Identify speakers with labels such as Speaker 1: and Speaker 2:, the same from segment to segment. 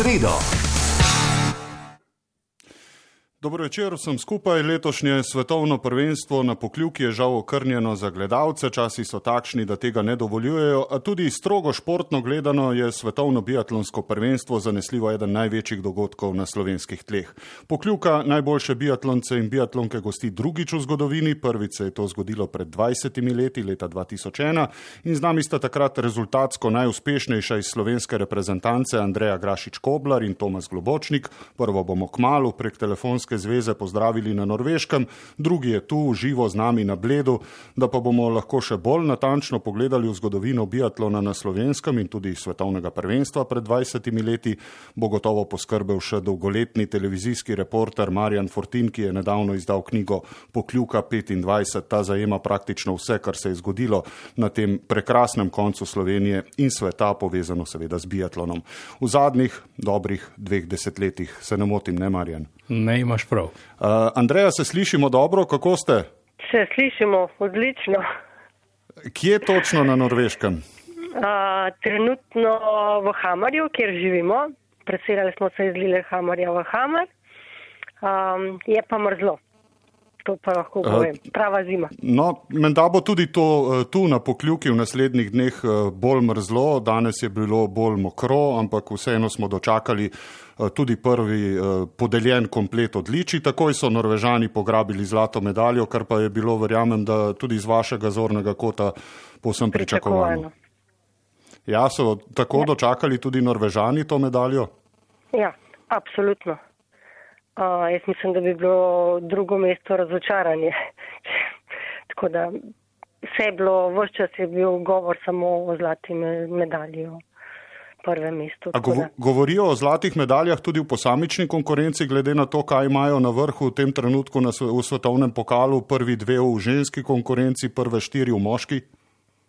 Speaker 1: sredo.
Speaker 2: Dobro večer, vsem skupaj. Letošnje svetovno prvenstvo na pokljuki je žal okrnjeno za gledalce, časi so takšni, da tega ne dovoljujejo, a tudi strogo športno gledano je svetovno biatlonsko prvenstvo zanesljivo eden največjih dogodkov na slovenskih tleh. Pokljuka najboljše biatlonce in biatlonke gosti drugič v zgodovini, prvič se je to zgodilo pred 20 leti, leta 2001, in z nami sta takrat rezultatsko najuspešnejša iz slovenske reprezentance Andreja Grašič Koblar in Tomas Globočnik. Prvo bomo kmalo prek telefonske Biatlonske zveze pozdravili na Norveškem, drugi je tu živo z nami na Bledu, da pa bomo lahko še bolj natančno pogledali v zgodovino biatlona na slovenskem in tudi svetovnega prvenstva pred 20 leti, bo gotovo poskrbel še dolgoletni televizijski reporter Marjan Fortin, ki je nedavno izdal knjigo Pokljuka 25. Ta zajema praktično vse, kar se je zgodilo na tem prekrasnem koncu Slovenije in sveta, povezano seveda z biatlonom. V zadnjih dobrih dveh desetletjih se ne motim, ne Marjan.
Speaker 3: Ne imaš prav. Uh,
Speaker 2: Andreja, se slišimo dobro, kako ste?
Speaker 4: Se slišimo odlično.
Speaker 2: Kje točno na Norveškem? Uh,
Speaker 4: trenutno v Hamarju, kjer živimo. Preselili smo se iz Lille Hamarja v Hamar. Um, je pa mrzlo. To pa lahko povem. Prava zima.
Speaker 2: No, menda bo tudi to tu na pokljuki v naslednjih dneh bolj mrzlo. Danes je bilo bolj mokro, ampak vseeno smo dočakali tudi prvi podeljen komplet odliči. Takoj so Norvežani pograbili zlato medaljo, kar pa je bilo, verjamem, da tudi iz vašega zornega kota posem pričakovano. Ja, so tako ja. dočakali tudi Norvežani to medaljo?
Speaker 4: Ja, absolutno. Uh, jaz mislim, da bi bilo drugo mesto razočaranje. Tako da vse je bilo, vse čas je bil govor samo o zlati medalji v prvem mestu.
Speaker 2: Gov govorijo o zlatih medaljah tudi v posamični konkurenci, glede na to, kaj imajo na vrhu v tem trenutku na, v svetovnem pokalu, prvi dve v ženski konkurenci, prve štiri v moški?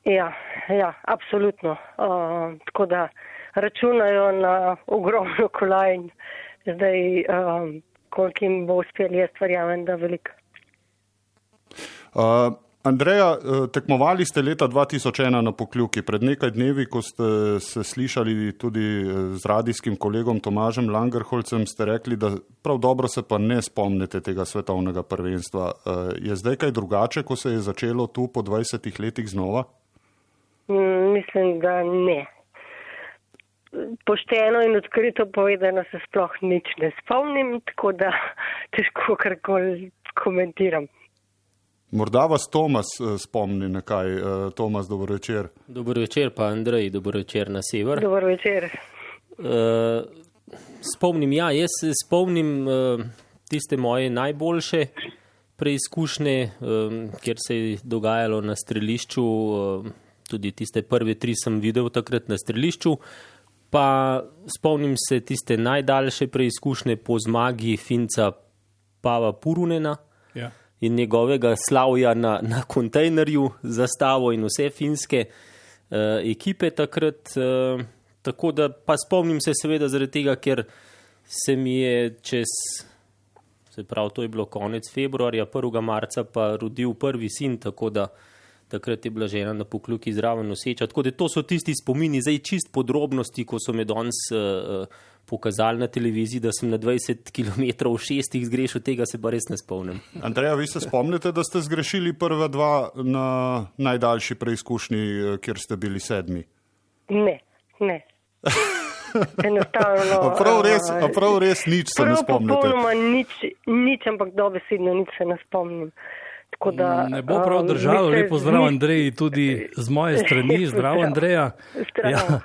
Speaker 4: Ja, ja absolutno. Uh, tako da računajo na ogromno kolajn. Zdaj, um, koliko jim bo uspelo, jaz verjamem, da veliko.
Speaker 2: Uh, Andreja, tekmovali ste leta 2001 na pokljuki. Pred nekaj dnevi, ko ste se slišali tudi z radijskim kolegom Tomažem Langerholcem, ste rekli, da prav dobro se pa ne spomnite tega svetovnega prvenstva. Je zdaj kaj drugače, ko se je začelo tu po 20 letih znova?
Speaker 4: Mm, mislim, da ne pošteno in odkrito povedano se sploh nič ne spomnim, tako da težko karkoli komentiram.
Speaker 2: Morda vas Tomas eh, spomni nekaj. Eh, Tomas, dobro večer.
Speaker 5: Dobro večer, pa Andrej, dobro večer na sever.
Speaker 4: Dobro večer.
Speaker 5: Uh, spomnim, ja, jaz se spomnim uh, tiste moje najboljše preizkušnje, um, kjer se je dogajalo na strelišču. Uh, tudi tiste prve tri sem videl takrat na strelišču. Uh, Pa spomnim se tiste najdaljše preizkušnje po zmagi Finca Pava Purunena ja. in njegovega slavja na, na kontejnerju za stavo in vse finske uh, ekipe takrat. Uh, tako da pa spomnim se seveda zaradi tega, ker se mi je čez, se pravi, to je bilo konec februarja, 1. marca pa rodil prvi sin, tako da takrat je bila žena na pokljuki zraven noseča. Tako da to so tisti spomini, zdaj čist podrobnosti, ko so me danes uh, pokazali na televiziji, da sem na 20 km v šestih zgrešil, tega se pa res ne spomnim.
Speaker 2: Andreja, vi se spomnite, da ste zgrešili prva dva na najdaljši preizkušnji, eh, kjer ste bili sedmi?
Speaker 4: Ne, ne. Enostavno.
Speaker 2: Prav res, prav res nič se prav ne spomnite.
Speaker 4: Popolnoma nič, nič, ampak dobesedno nič se ne spomnim.
Speaker 3: Da, ne bo prav držalo, um, lepo zdrav Andrej, tudi z moje strani, zdrav Andreja. Ja,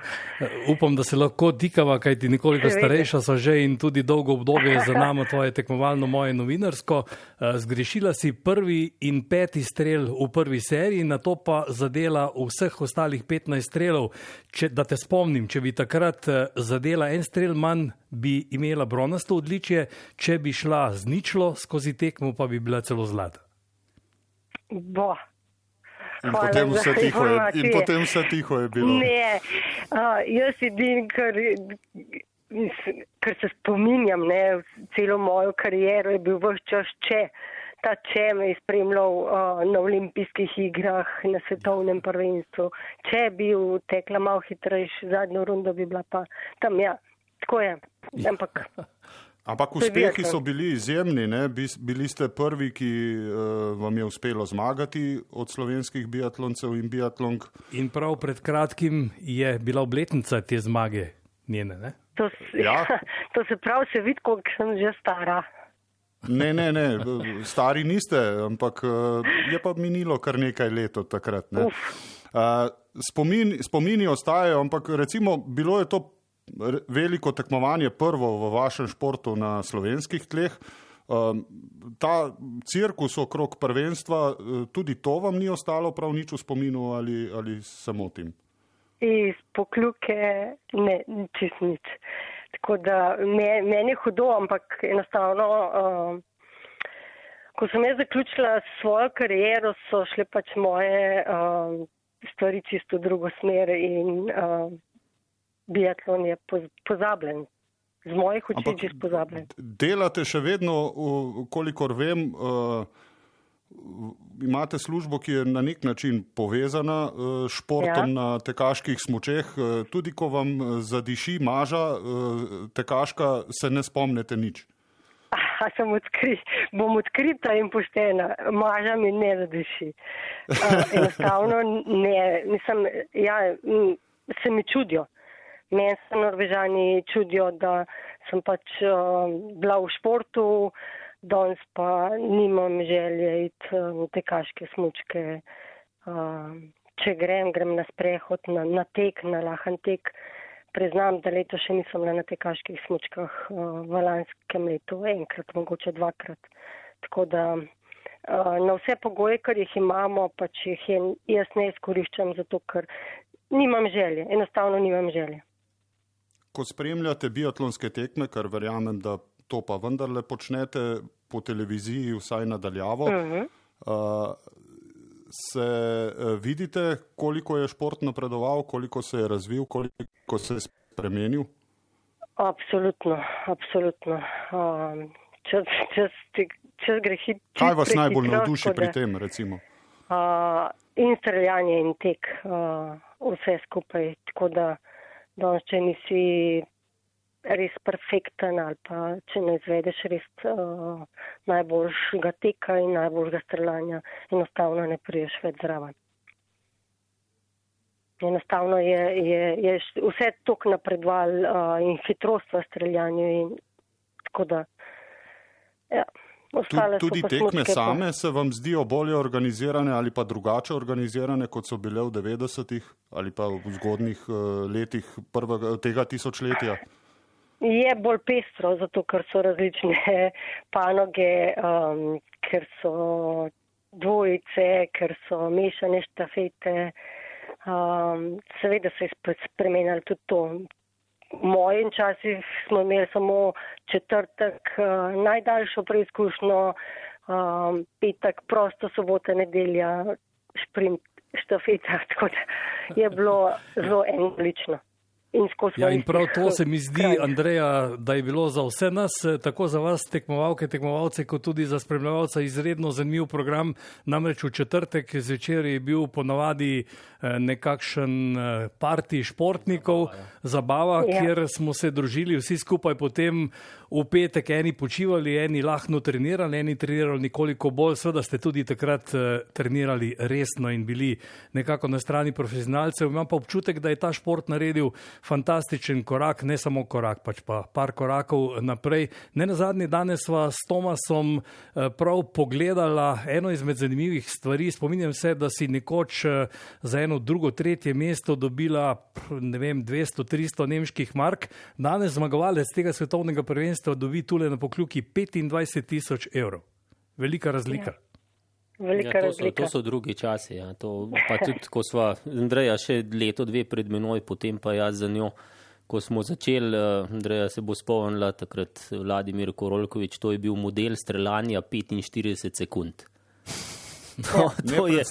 Speaker 3: upam, da se lahko dikava, kaj ti nekoliko starejša so že in tudi dolgo obdobje za nami tvoje tekmovalno, moje novinarsko. Uh, zgrešila si prvi in peti strel v prvi seriji, na to pa zadela vseh ostalih 15 strelov. Če, da te spomnim, če bi takrat uh, zadela en strel manj, bi imela bronasto odličje, če bi šla z ničlo skozi tekmo, pa bi bila celo zlata.
Speaker 4: Bo.
Speaker 2: In potem, tiho je, in potem vse tiho je bilo.
Speaker 4: Ne, uh, jaz sedim, ker, ker se spominjam, ne, celo mojo kariero je bil vse čas če. Ta če me je spremljal uh, na olimpijskih igrah, na svetovnem prvenstvu. Če bi tekla malo hitrejš, zadnjo rundo bi bila pa tam, ja, tako je. Ampak,
Speaker 2: Ampak uspehi so bili izjemni. Ne? Bili ste prvi, ki uh, vam je uspelo zmagati od slovenskih biatloncev in biatlonk.
Speaker 3: In prav pred kratkim je bila obletnica te zmage njene. Ne?
Speaker 4: To, ja. to se pravi, se vidi, koliko sem že stara.
Speaker 2: Ne, ne, ne, stari niste, ampak eh, je pa minilo kar nekaj let od takrat. Uh, spomin, spomini ostajajo, ampak recimo bilo je to veliko tekmovanje prvo v vašem športu na slovenskih tleh. Ta cirkus okrog prvenstva, eh, tudi to vam ni ostalo prav nič v spominu ali, ali samo tim?
Speaker 4: Iz pokljuke ne, čist nič. Tako da meni je hudo, ampak enostavno, uh, ko sem jaz zaključila svojo kariero, so šle pač moje uh, stvari čisto drugo smer in uh, biatlon je pozabljen. Z mojih oči je pozabljen.
Speaker 2: Delate še vedno, kolikor vem. Uh, imate službo, ki je na nek način povezana s uh, športom ja. na tekaških smočeh. Uh, tudi ko vam zadiši maža, tekaška, se ne spomnite nič.
Speaker 4: A sem odkrit, bom odkrita in poštena, maža mi ne zadiši. Enostavno ne, mislim, ja, se mi čudijo. Meni se norvežani čudijo, da sem pač bila v športu, danes pa nimam želje iti um, tekaške smučke. Um, če grem, grem na sprehod, na, na tek, na lahan tek. Priznam, da leto še nisem bila na tekaških smučkah uh, v lanskem letu, enkrat, mogoče dvakrat. Tako da uh, na vse pogoje, kar jih imamo, pač jih jaz ne izkoriščam, zato ker nimam želje, enostavno nimam želje.
Speaker 2: Ko spremljate biatlonske tekme, kar verjamem, da to pa vendarle počnete po televiziji, vsaj nadaljavo. Uh -huh. uh, se uh, vidite, koliko je šport napredoval, koliko se je razvil, koliko se je spremenil?
Speaker 4: Absolutno, absolutno. Um, čez, čez, čez grehi,
Speaker 2: Kaj vas najbolj navduši pri tem? Recimo?
Speaker 4: Uh, in streljanje, in tek, uh, vse skupaj. Tako da, da če nisi res perfekten ali pa če ne izvedeš res uh, najboljšega teka in najboljšega streljanja, enostavno ne priješ več zraven. Enostavno je, je, je vse tok napredoval uh, in hitrost v streljanju in tako da. Ja.
Speaker 2: Tudi tekme same se vam zdijo bolje organizirane ali pa drugače organizirane, kot so bile v 90-ih ali pa v zgodnih uh, letih prvega, tega tisočletja?
Speaker 4: Je bolj pestro, zato ker so različne panoge, um, ker so dvojice, ker so mešane štafete. Um, seveda se je spremenjalo tudi to. V mojem času smo imeli samo četrtek uh, najdaljšo preizkušnjo, um, petek prosto sobota, nedelja, šprint štafeta, tako da je bilo zelo enolično
Speaker 3: in skozi. Ja, in prav to se mi zdi, kraj. Andreja, da je bilo za vse nas, tako za vas, tekmovalke, tekmovalce, kot tudi za spremljalce, izredno zanimiv program. Namreč v četrtek zvečer je bil ponavadi eh, nekakšen eh, parti športnikov, zabava, ja. kjer smo se družili vsi skupaj potem v petek, eni počivali, eni lahko trenirali, eni trenirali nekoliko bolj. Sveda ste tudi takrat eh, trenirali resno in bili nekako na strani profesionalcev. Imam pa občutek, da je ta šport naredil fantastičen korak, ne samo korak, pač pa par korakov naprej. Ne na zadnji danes sva s Tomasom eh, prav pogledala eno izmed zanimivih stvari. Spominjam se, da si nekoč eh, za eno drugo, tretje mesto dobila, ne vem, 200-300 nemških mark. Danes zmagovalec tega svetovnega prvenstva dobi tule na pokljuki 25 tisoč evrov. Velika razlika. Ja.
Speaker 5: Ja, to, so, to so drugi časi. Ja. To, pa tudi, ko smo, Andreja, še leto, dve pred menoj, potem pa jaz za njo. Ko smo začeli, eh, Andreja se bo spomnila, takrat Vladimir Korolkovič, to je bil model streljanja 45 sekund.
Speaker 2: No, to, je,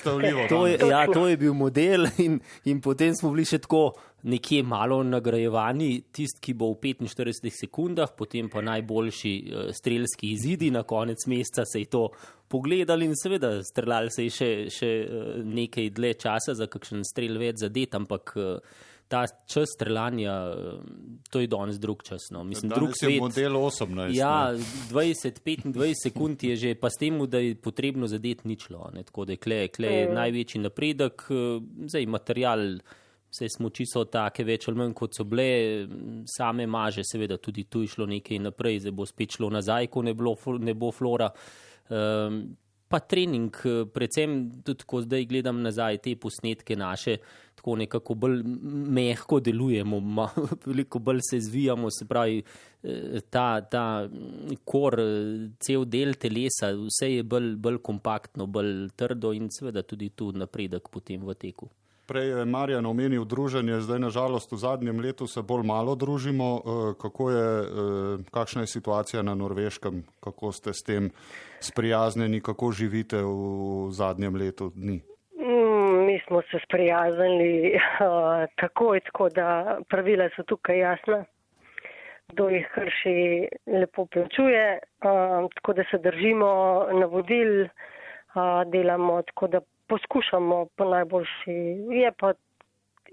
Speaker 5: to, je, ja, to je bil model, in, in potem smo bili še tako nekje malo nagrajevani, tisti, ki bo v 45 sekundah, potem pa najboljši uh, strelski izidi na konec meseca se je to pogledali in seveda streljali se je še, še uh, nekaj dlje časa za kakšen strel več zadet, ampak uh, ta čas streljanja, to je danes drug čas. No. Mislim,
Speaker 2: danes
Speaker 5: drug
Speaker 2: je svet, model 18.
Speaker 5: Ja, 20-25 sekund je že pa s tem, da je potrebno zadeti ničlo. Ne. Tako da je kle, kle je največji napredek, zdaj material. Vse smo čisto take, več ali manj kot so bile, same maže, seveda tudi tu je šlo nekaj naprej, zdaj bo spet šlo nazaj, ko ne, bilo, ne bo flora. Um, pa trening, eh, predvsem tudi, ko zdaj gledam nazaj te posnetke naše, tako nekako bolj mehko delujemo, veliko bolj se zvijamo, se pravi, eh, ta, ta kor, eh, cel del telesa, vse je bolj, bolj kompaktno, bolj trdo in seveda tudi tu napredek potem v teku.
Speaker 2: Prej je Marjan omenil druženje, zdaj nažalost v zadnjem letu se bolj malo družimo. Kako je, kakšna je situacija na Norveškem, kako ste s tem sprijaznjeni, kako živite v zadnjem letu dni?
Speaker 4: Mm, mi smo se sprijaznili uh, takoj, tako da pravila so tukaj jasna. Kdo jih krši, lepo plačuje, uh, tako da se držimo navodil, uh, delamo tako, da poskušamo po najboljši. Je pa,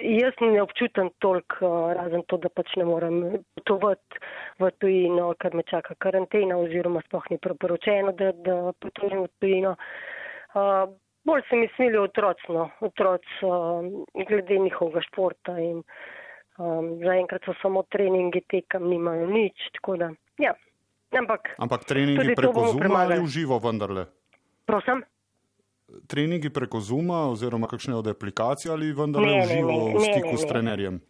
Speaker 4: jaz ne občutam toliko, razen to, da pač ne morem potovati v tujino, ker me čaka karantena oziroma sploh ni priporočeno, da, da potujem v tujino. Uh, bolj se mi smilijo otroci, no, otroci uh, glede njihovega športa in um, zaenkrat so samo treningi, tekam nimajo nič, tako da, ja. Ampak,
Speaker 2: Ampak treningi preko zuma ali v živo vendarle?
Speaker 4: Prosim?
Speaker 2: Treningi preko Zuma oziroma kakšne od aplikacij ali vendar ne v živo v stiku s trenerjem?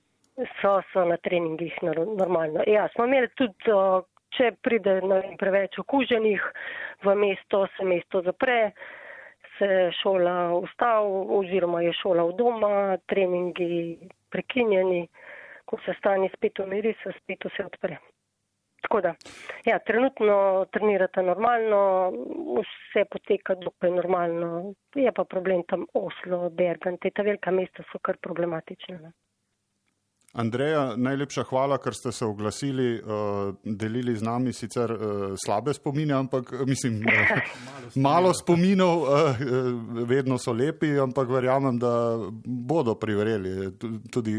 Speaker 4: So, so na treningih normalno. Ja, smo imeli tudi, če pride vem, preveč okuženih v mesto, se mesto zapre, se šola ustav oziroma je šola v doma, treningi prekinjeni, ko se stanje spet umiri, se spet vse odpre. Tako da, ja, trenutno trenirate normalno, vse poteka dokaj normalno, je pa problem tam Oslo, Bergen, te ta velika mesta so kar problematične. Ne?
Speaker 2: Andreja, najlepša hvala, ker ste se oglasili, uh, delili z nami sicer uh, slabe spomine, ampak mislim, uh, malo spominov, uh, vedno so lepi, ampak verjamem, da bodo privreli tudi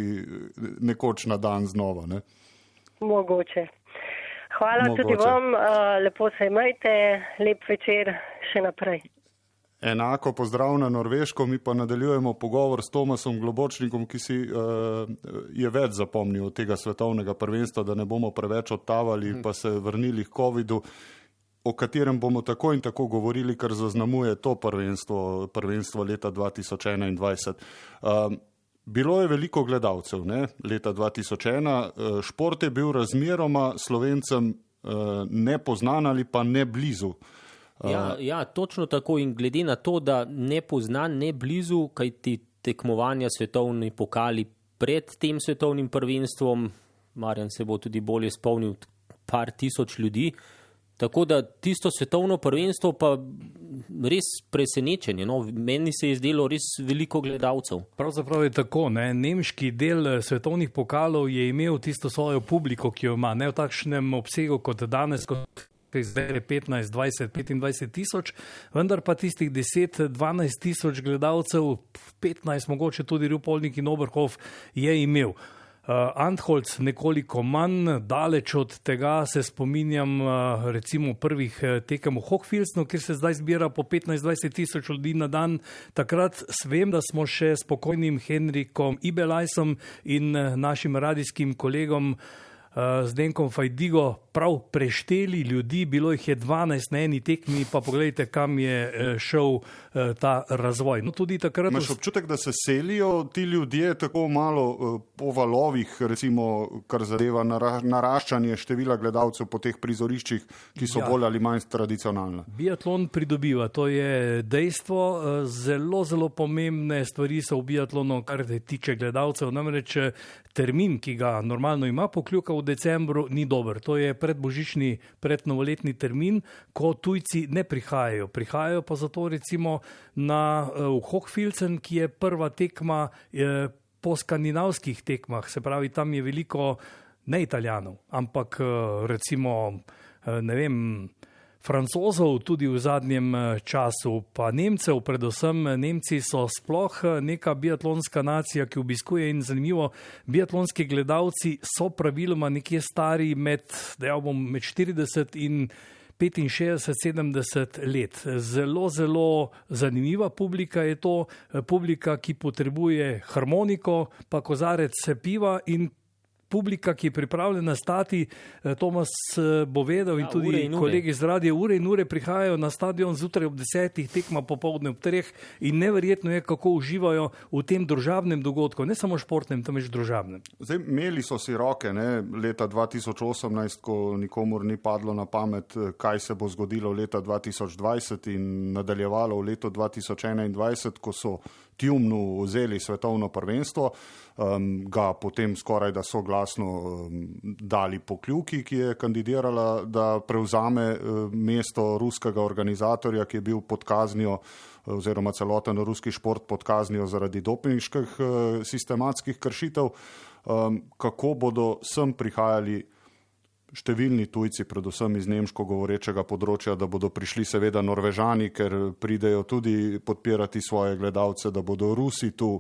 Speaker 2: nekoč na dan znova. Ne?
Speaker 4: Mogoče. Hvala Mogoče. tudi vam, uh, lepo se imejte, lep večer še naprej.
Speaker 2: Enako pozdrav na Norveško, mi pa nadaljujemo pogovor s Tomasom Globočnikom, ki si uh, je več zapomnil od tega svetovnega prvenstva, da ne bomo preveč odtavali, pa se vrnili k COVID-u, o katerem bomo tako in tako govorili, kar zaznamuje to prvenstvo, prvenstvo leta 2021. Uh, Bilo je veliko gledalcev, ne? leta 2001. Eh, šport je bil razmeroma slovencem eh, nepoznan ali pa ne blizu.
Speaker 5: Eh, ja, ja, točno tako in glede na to, da ne poznan, ne blizu, kaj ti tekmovanja svetovni pokali pred tem svetovnim prvenstvom, Marjan se bo tudi bolje spomnil, par tisoč ljudi. Tako da tisto svetovno prvenstvo pa res presenečenje. No? Meni se je zdelo res veliko gledalcev.
Speaker 3: Pravzaprav je tako. Ne? Nemški del eh, svetovnih pokalov je imel tisto svojo publiko, ki jo ima, ne v takšnem obsegu kot danes. Kot Zdaj je 15, 20, 25 tisoč, vendar pa tistih 10, 12 tisoč gledalcev, 15, mogoče tudi Rupolnik in Oberhof, je imel. Antholz nekoliko manj, daleč od tega se spominjam uh, recimo prvih uh, tekem v Hochfilsnu, kjer se zdaj zbira po 15-20 tisoč ljudi na dan. Takrat vem, da smo še s pokojnim Henrikom Ibelajsom in uh, našim radijskim kolegom uh, Zdenkom Fajdigo prav prešteli ljudi, bilo jih je 12 na eni tekmi, pa pogledajte, kam je eh, šel eh, ta razvoj. No, tudi takrat.
Speaker 2: Imaš občutek, da se selijo ti ljudje tako malo eh, po valovih, recimo, kar zadeva naraščanje števila gledalcev po teh prizoriščih, ki so ja. bolj ali manj tradicionalne.
Speaker 3: Biatlon pridobiva, to je dejstvo. Zelo, zelo pomembne stvari so v biatlonu, kar se tiče gledalcev. Namreč termin, ki ga normalno ima pokljuka v decembru, ni dober. To je predbožični, prednovoletni termin, ko tujci ne prihajajo. Prihajajo pa zato recimo na uh, Hochfilzen, ki je prva tekma uh, po skandinavskih tekmah, se pravi, tam je veliko ne italijanov, ampak uh, recimo, uh, ne vem, Francozov tudi v zadnjem času, pa Nemcev, predvsem Nemci so sploh neka biatlonska nacija, ki obiskuje in zanimivo, biatlonski gledalci so praviloma nekje stari med, da ja bom, med 40 in 65-70 let. Zelo, zelo zanimiva publika je to, publika, ki potrebuje harmoniko, pa kozarec piva in publika, ki je pripravljena stati, eh, Tomas eh, bo vedel in ja, tudi in kolegi z radio, ure in ure prihajajo na stadion zjutraj ob desetih, tekma popovdne ob treh in neverjetno je, kako uživajo v tem družabnem dogodku, ne samo športnem, temveč družabnem.
Speaker 2: Zdaj, imeli so si roke, ne, leta 2018, ko nikomor ni padlo na pamet, eh, kaj se bo zgodilo leta 2020 in nadaljevalo v letu 2021, ko so Tjumnu vzeli svetovno prvenstvo, um, ga potem skoraj da soglasno um, dali pokljuki, ki je kandidirala, da prevzame um, mesto ruskega organizatorja, ki je bil pod kaznijo oziroma celoten ruski šport pod kaznijo zaradi dopinških uh, sistematskih kršitev. Um, kako bodo sem prihajali številni tujci, predvsem iz nemško govorečega področja, da bodo prišli seveda norvežani, ker pridejo tudi podpirati svoje gledalce, da bodo Rusi tu.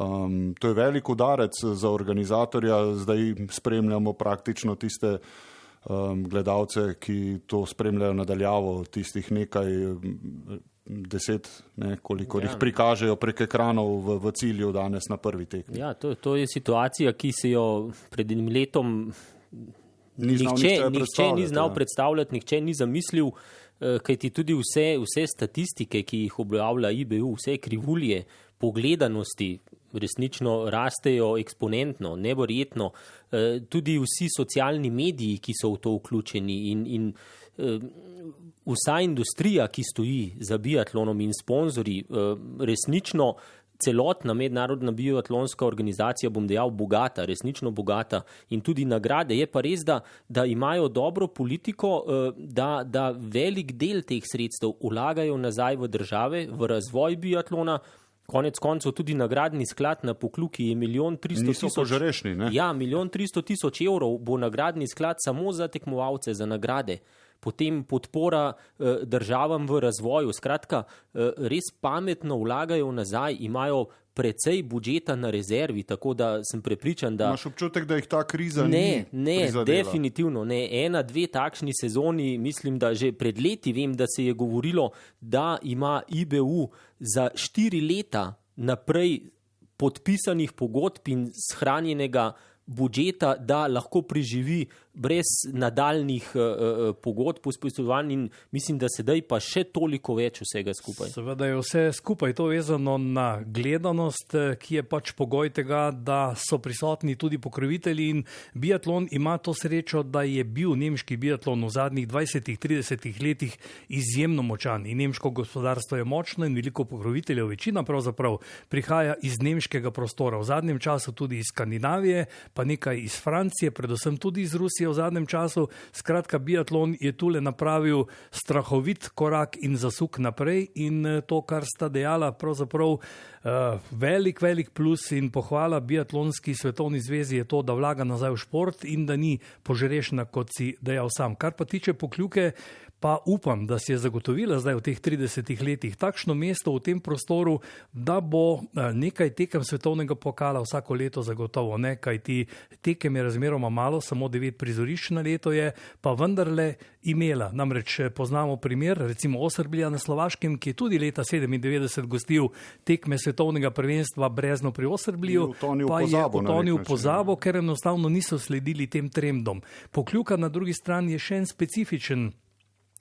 Speaker 2: Um, to je velik udarec za organizatorja, zdaj spremljamo praktično tiste um, gledalce, ki to spremljajo nadaljavo, tistih nekaj deset, ne, koliko ja. jih prikažejo prek ekranov v, v cilju danes na prvi tekmi.
Speaker 5: Ja, to, to je situacija, ki se jo pred enim letom
Speaker 2: ni
Speaker 5: nihče, nihče ni znal ja. predstavljati, nihče ni zamislil, eh, kaj ti tudi vse, vse statistike, ki jih objavlja IBU, vse krivulje pogledanosti resnično rastejo eksponentno, neverjetno. Eh, tudi vsi socialni mediji, ki so v to vključeni in, in eh, vsa industrija, ki stoji za biatlonom in sponzori, resnično celotna mednarodna bioatlonska organizacija, bom dejal, bogata, resnično bogata in tudi nagrade. Je pa res, da, da imajo dobro politiko, eh, da, da velik del teh sredstev vlagajo nazaj v države, v razvoj biatlona. Konec koncev tudi nagradni sklad na pokluki je milijon tristo tisoč. Ja, milijon tristo tisoč evrov bo nagradni sklad samo za tekmovalce, za nagrade potem podpora eh, državam v razvoju. Skratka, eh, res pametno vlagajo nazaj, imajo precej budžeta na rezervi, tako da sem prepričan, da.
Speaker 2: Imaš občutek, da jih ta kriza
Speaker 5: ne. Ne, ne definitivno ne. Ena, dve takšni sezoni, mislim, da že pred leti vem, da se je govorilo, da ima IBU za štiri leta naprej podpisanih pogodb in shranjenega budžeta, da lahko preživi brez nadaljnih uh, uh, pogodb, pospeševanj in mislim, da sedaj pa še toliko več vsega skupaj.
Speaker 3: Seveda je vse skupaj to vezano na gledanost, ki je pač pogoj tega, da so prisotni tudi pokrovitelji in biatlon ima to srečo, da je bil nemški biatlon v zadnjih 20-30 letih izjemno močan in nemško gospodarstvo je močno in veliko pokroviteljev, večina pravzaprav prihaja iz nemškega prostora, v zadnjem času tudi iz Skandinavije, pa nekaj iz Francije, predvsem tudi iz Rusije v zadnjem času. Skratka, biatlon je tule napravil strahovit korak in zasuk naprej in eh, to, kar sta dejala, pravzaprav uh, velik, velik plus in pohvala biatlonski svetovni zvezi je to, da vlaga nazaj v šport in da ni požrešna, kot si dejal sam. Kar pa tiče pokljuke, pa upam, da si je zagotovila zdaj v teh 30 letih takšno mesto v tem prostoru, da bo eh, nekaj tekem svetovnega pokala vsako leto zagotovo. Ne, kaj ti tekem je razmeroma malo, samo 9 prizorišč na leto je, pa vendarle imela. Namreč eh, poznamo primer, recimo Osrblja na Slovaškem, ki je tudi leta 97 gostil tekme svetovnega prvenstva Brezno pri Osrblju, pa je utonil pozabo, ker enostavno niso sledili tem trendom. Pokljuka na drugi strani je še en specifičen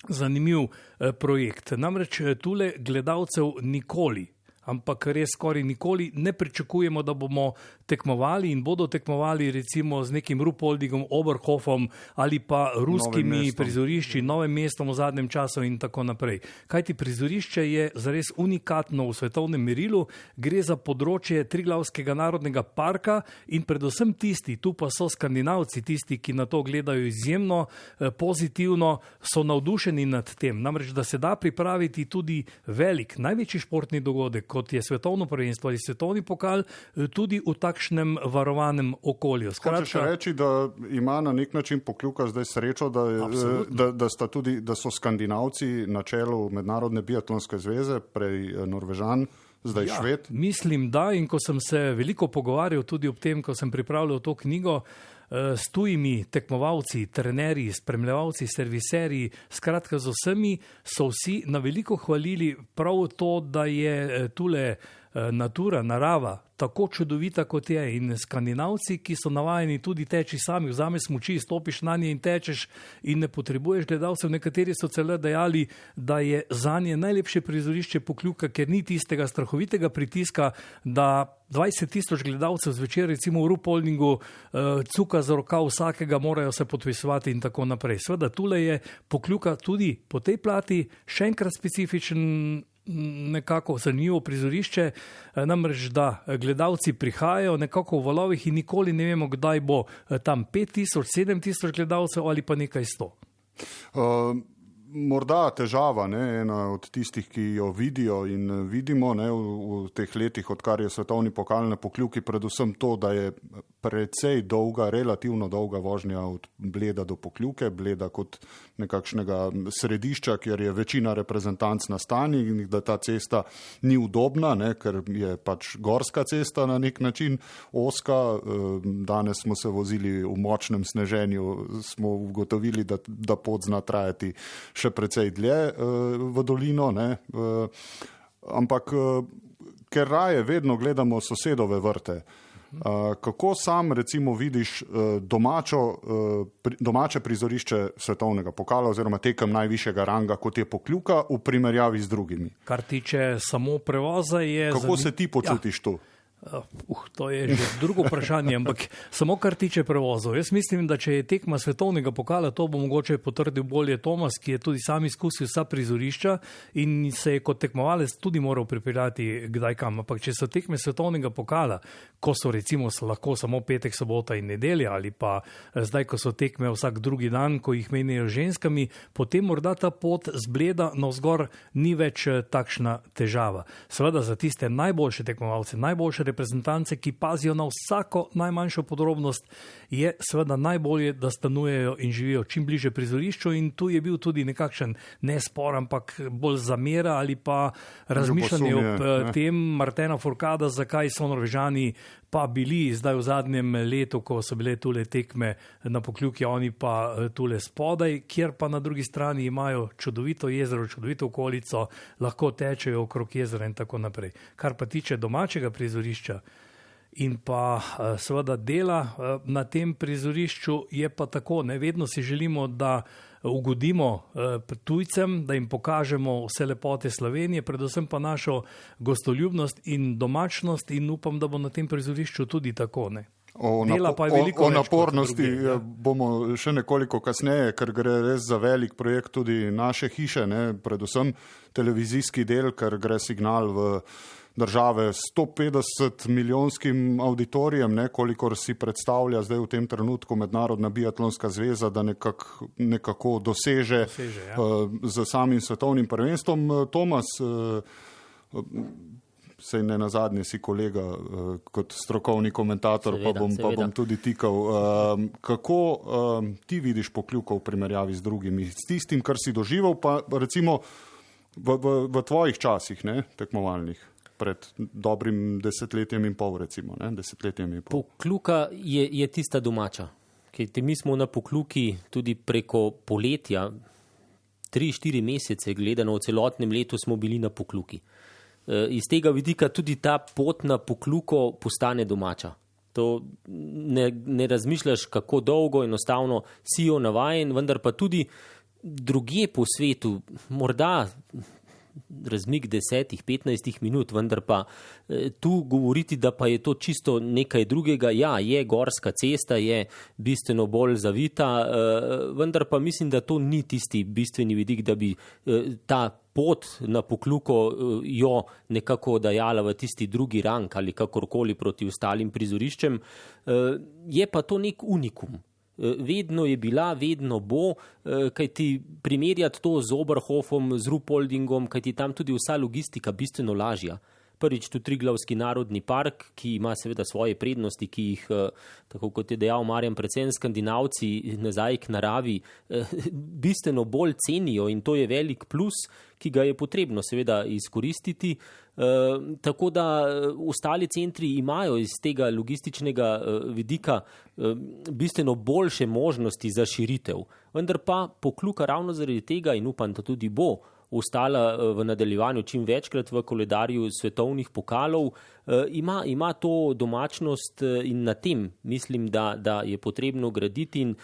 Speaker 3: zanimiv eh, projekt. Namreč eh, tule gledalcev nikoli ampak res skoraj nikoli ne pričakujemo, da bomo tekmovali in bodo tekmovali recimo z nekim Rupoldingom, Oberhofom ali pa ruskimi prizorišči, novim mestom v zadnjem času in tako naprej. Kaj ti prizorišče je zares unikatno v svetovnem merilu, gre za področje Triglavskega narodnega parka in predvsem tisti, tu pa so skandinavci, tisti, ki na to gledajo izjemno eh, pozitivno, so navdušeni nad tem. Namreč, da se da pripraviti tudi velik, največji športni dogodek, kot je svetovno prvenstvo ali svetovni pokal, tudi v takšnem varovanem okolju.
Speaker 2: Skratka, Hočeš reči, da ima na nek način pokljuka zdaj srečo, da, je, da, da, tudi, da so skandinavci na čelu Mednarodne biatlonske zveze, prej Norvežan, zdaj ja, šved?
Speaker 3: Mislim, da in ko sem se veliko pogovarjal tudi ob tem, ko sem pripravljal to knjigo, Eh, s tujimi tekmovalci, trenerji, spremljevalci, serviserji, skratka z vsemi, so vsi na veliko hvalili prav to, da je eh, eh, natura, narava, tako čudovita, kot je. In skandinavci, ki so navajeni tudi teči sami, vzameš smoči, stopiš na nje in tečeš, in ne potrebuješ gledalcev. Nekateri so celo dejali, da je za nje najlepše prizorišče pokljuka, ker ni tistega strahovitega pritiska, da 20 tisoč gledalcev zvečer, recimo v Rupolningu, uh, cuka za roka vsakega, morajo se podpisovati in tako naprej. Sveda, tule je pokljuka tudi po tej plati, še enkrat specifičen nekako zanimivo prizorišče, eh, namreč da gledalci prihajajo nekako v valovih in nikoli ne vemo, kdaj bo eh, tam 5000, 7000 gledalcev ali pa nekaj sto.
Speaker 2: Uh morda težava, ne, ena od tistih, ki jo vidijo in eh, vidimo ne, v, v teh letih, odkar je svetovni pokal na pokljuki, predvsem to, da je precej dolga, relativno dolga vožnja od Bleda do pokljuke, Bleda kot nekakšnega središča, kjer je večina reprezentanc na stani in da ta cesta ni udobna, ne, ker je pač gorska cesta na nek način oska. Eh, danes smo se vozili v močnem sneženju, smo ugotovili, da, da pot zna trajati še precej dlje uh, v dolino. Uh, ampak, uh, ker raje vedno gledamo sosedove vrte. Kako sam, recimo, vidiš uh, domačo, pri, domače prizorišče svetovnega pokala, oziroma tekem najvišjega ranga, kot je pokljuka, v primerjavi z drugimi?
Speaker 3: Kar tiče samo prevoza, je.
Speaker 2: Kako zanim... se ti počutiš ja. tu?
Speaker 3: Uh, to je že drugo vprašanje, ampak samo kar tiče prevozov. Jaz mislim, da če je tekma svetovnega pokala, to bo mogoče potrdil bolje Tomas, ki je tudi sam izkusil vsa prizorišča in se je kot tekmovalec tudi moral pripeljati kdaj kam. Ampak če so tekme svetovnega pokala, ko so recimo lahko samo petek, sobota in nedelja ali pa eh, zdaj, ko so tekme vsak drugi dan, ko jih menijo ženskami, potem morda ta pot zbleda na vzgor ni več eh, takšna težava. Seveda za tiste najboljše tekmovalce, najboljše reprezentance, ki pazijo na vsako najmanjšo podrobnost, je seveda najbolje, da stanujejo in živijo čim bliže prizorišču. In tu je bil tudi nekakšen ne spor, ampak bolj zamera ali pa razmišljanje o eh, tem, Martena Furkada, zakaj so Norvežani pa bili zdaj v zadnjem letu, ko so bile tule tekme na pokljuki, oni pa eh, tule spodaj, kjer pa na drugi strani imajo čudovito jezero, čudovito okolico, lahko tečejo okrog jezera in tako naprej. Kar pa tiče domačega prizorišča. In pa eh, seveda dela eh, na tem prizorišču je pa tako, ne vedno si želimo, da ugodimo eh, tujcem, da jim pokažemo vse lepote Slovenije, predvsem pa našo gostoljubnost in domačnost in upam, da bo na tem prizorišču tudi tako. Ne.
Speaker 2: O, napo o, o napornosti drugi, ja. bomo še nekoliko kasneje, ker gre res za velik projekt tudi naše hiše, ne, predvsem televizijski del, ker gre signal v države s 150 milijonskim auditorijem, ne, kolikor si predstavlja zdaj v tem trenutku Mednarodna biatlonska zveza, da nekak, nekako doseže, doseže ja. uh, z samim svetovnim prvenstvom. Uh, Tomas, uh, sej ne na zadnje si kolega uh, kot strokovni komentator, seveda, pa, bom, pa bom tudi tikal. Uh, kako uh, ti vidiš pokljuko v primerjavi z drugimi, s tistim, kar si doživel, pa recimo v, v, v tvojih časih, ne, tekmovalnih? Pred dobrim desetletjem in pol. Recimo, desetletjem in
Speaker 5: pol. Pokluka je, je tista domača. Kajte, mi smo na pokluki tudi preko poletja, tri, štiri mesece, gledano v celotnem letu, smo bili na pokluki. E, iz tega vidika tudi ta pot na pokluko postane domača. To ne, ne razmišljaš, kako dolgo, enostavno si jo navajen, vendar pa tudi druge po svetu, morda razmik desetih, petnajstih minut, vendar pa eh, tu govoriti, da pa je to čisto nekaj drugega. Ja, je gorska cesta, je bistveno bolj zavita, eh, vendar pa mislim, da to ni tisti bistveni vidik, da bi eh, ta pot na pokluko jo nekako dajala v tisti drugi rang ali kakorkoli proti ostalim prizoriščem. Je pa to nek unikum. Vedno je bila, vedno bo, eh, kaj ti primerjati to z Oberhofom, z Rupoldingom, kaj ti tam tudi vsa logistika bistveno lažja. Prvič tu Triglavski narodni park, ki ima seveda svoje prednosti, ki jih, tako kot je dejal Marjan, predvsem skandinavci nazaj k naravi, bistveno bolj cenijo in to je velik plus, ki ga je potrebno seveda izkoristiti. Uh, tako da ostali centri imajo iz tega logističnega vidika bistveno boljše možnosti za širitev. Vendar pa pokluka ravno zaradi tega in upam, da tudi bo ostala eh, v nadaljevanju čim večkrat v koledarju svetovnih pokalov, eh, ima, ima to domačnost eh, in na tem mislim, da, da je potrebno graditi in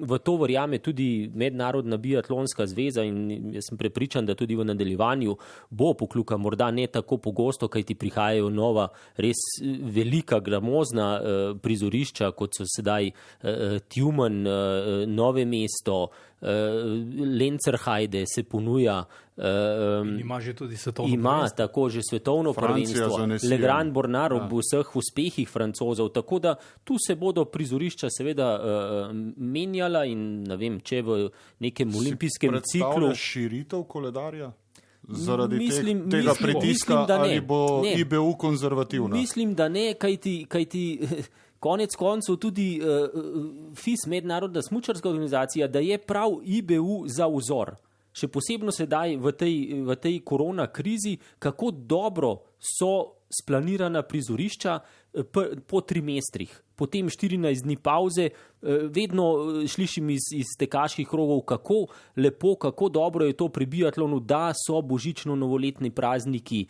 Speaker 5: v to verjame tudi Mednarodna biatlonska zveza in jaz sem prepričan, da tudi v nadaljevanju bo pokluka morda ne tako pogosto, kaj ti prihajajo nova, res velika, gramozna prizorišča, kot so sedaj Tjumen, Nove mesto, Lencerhajde se ponuja.
Speaker 3: Um, ima že tudi svetovno
Speaker 5: ima, prvenstvo. Ima tako že svetovno
Speaker 2: Francija
Speaker 5: prvenstvo. Le Grand Bornar ob ja. vseh uspehih francozov. Tako da tu se bodo prizorišča seveda uh, menjala in ne vem, če v nekem si olimpijskem ciklu.
Speaker 2: širitev koledarja? Zaradi mislim, te, tega mislim, pritiska mislim, ali bo ne. IBU konzervativna?
Speaker 5: Mislim, da ne, kaj ti. Konec koncev tudi uh, FIS, mednarodna smučarska organizacija, da je prav IBU za vzor. Še posebno sedaj v tej, v tej korona krizi, kako dobro so splanirana prizorišča eh, po trimestrih. Potem 14 dni pauze, eh, vedno eh, slišim iz, iz tekaških krogov, kako lepo, kako dobro je to pri biatlonu, da so božično-novoletni prazniki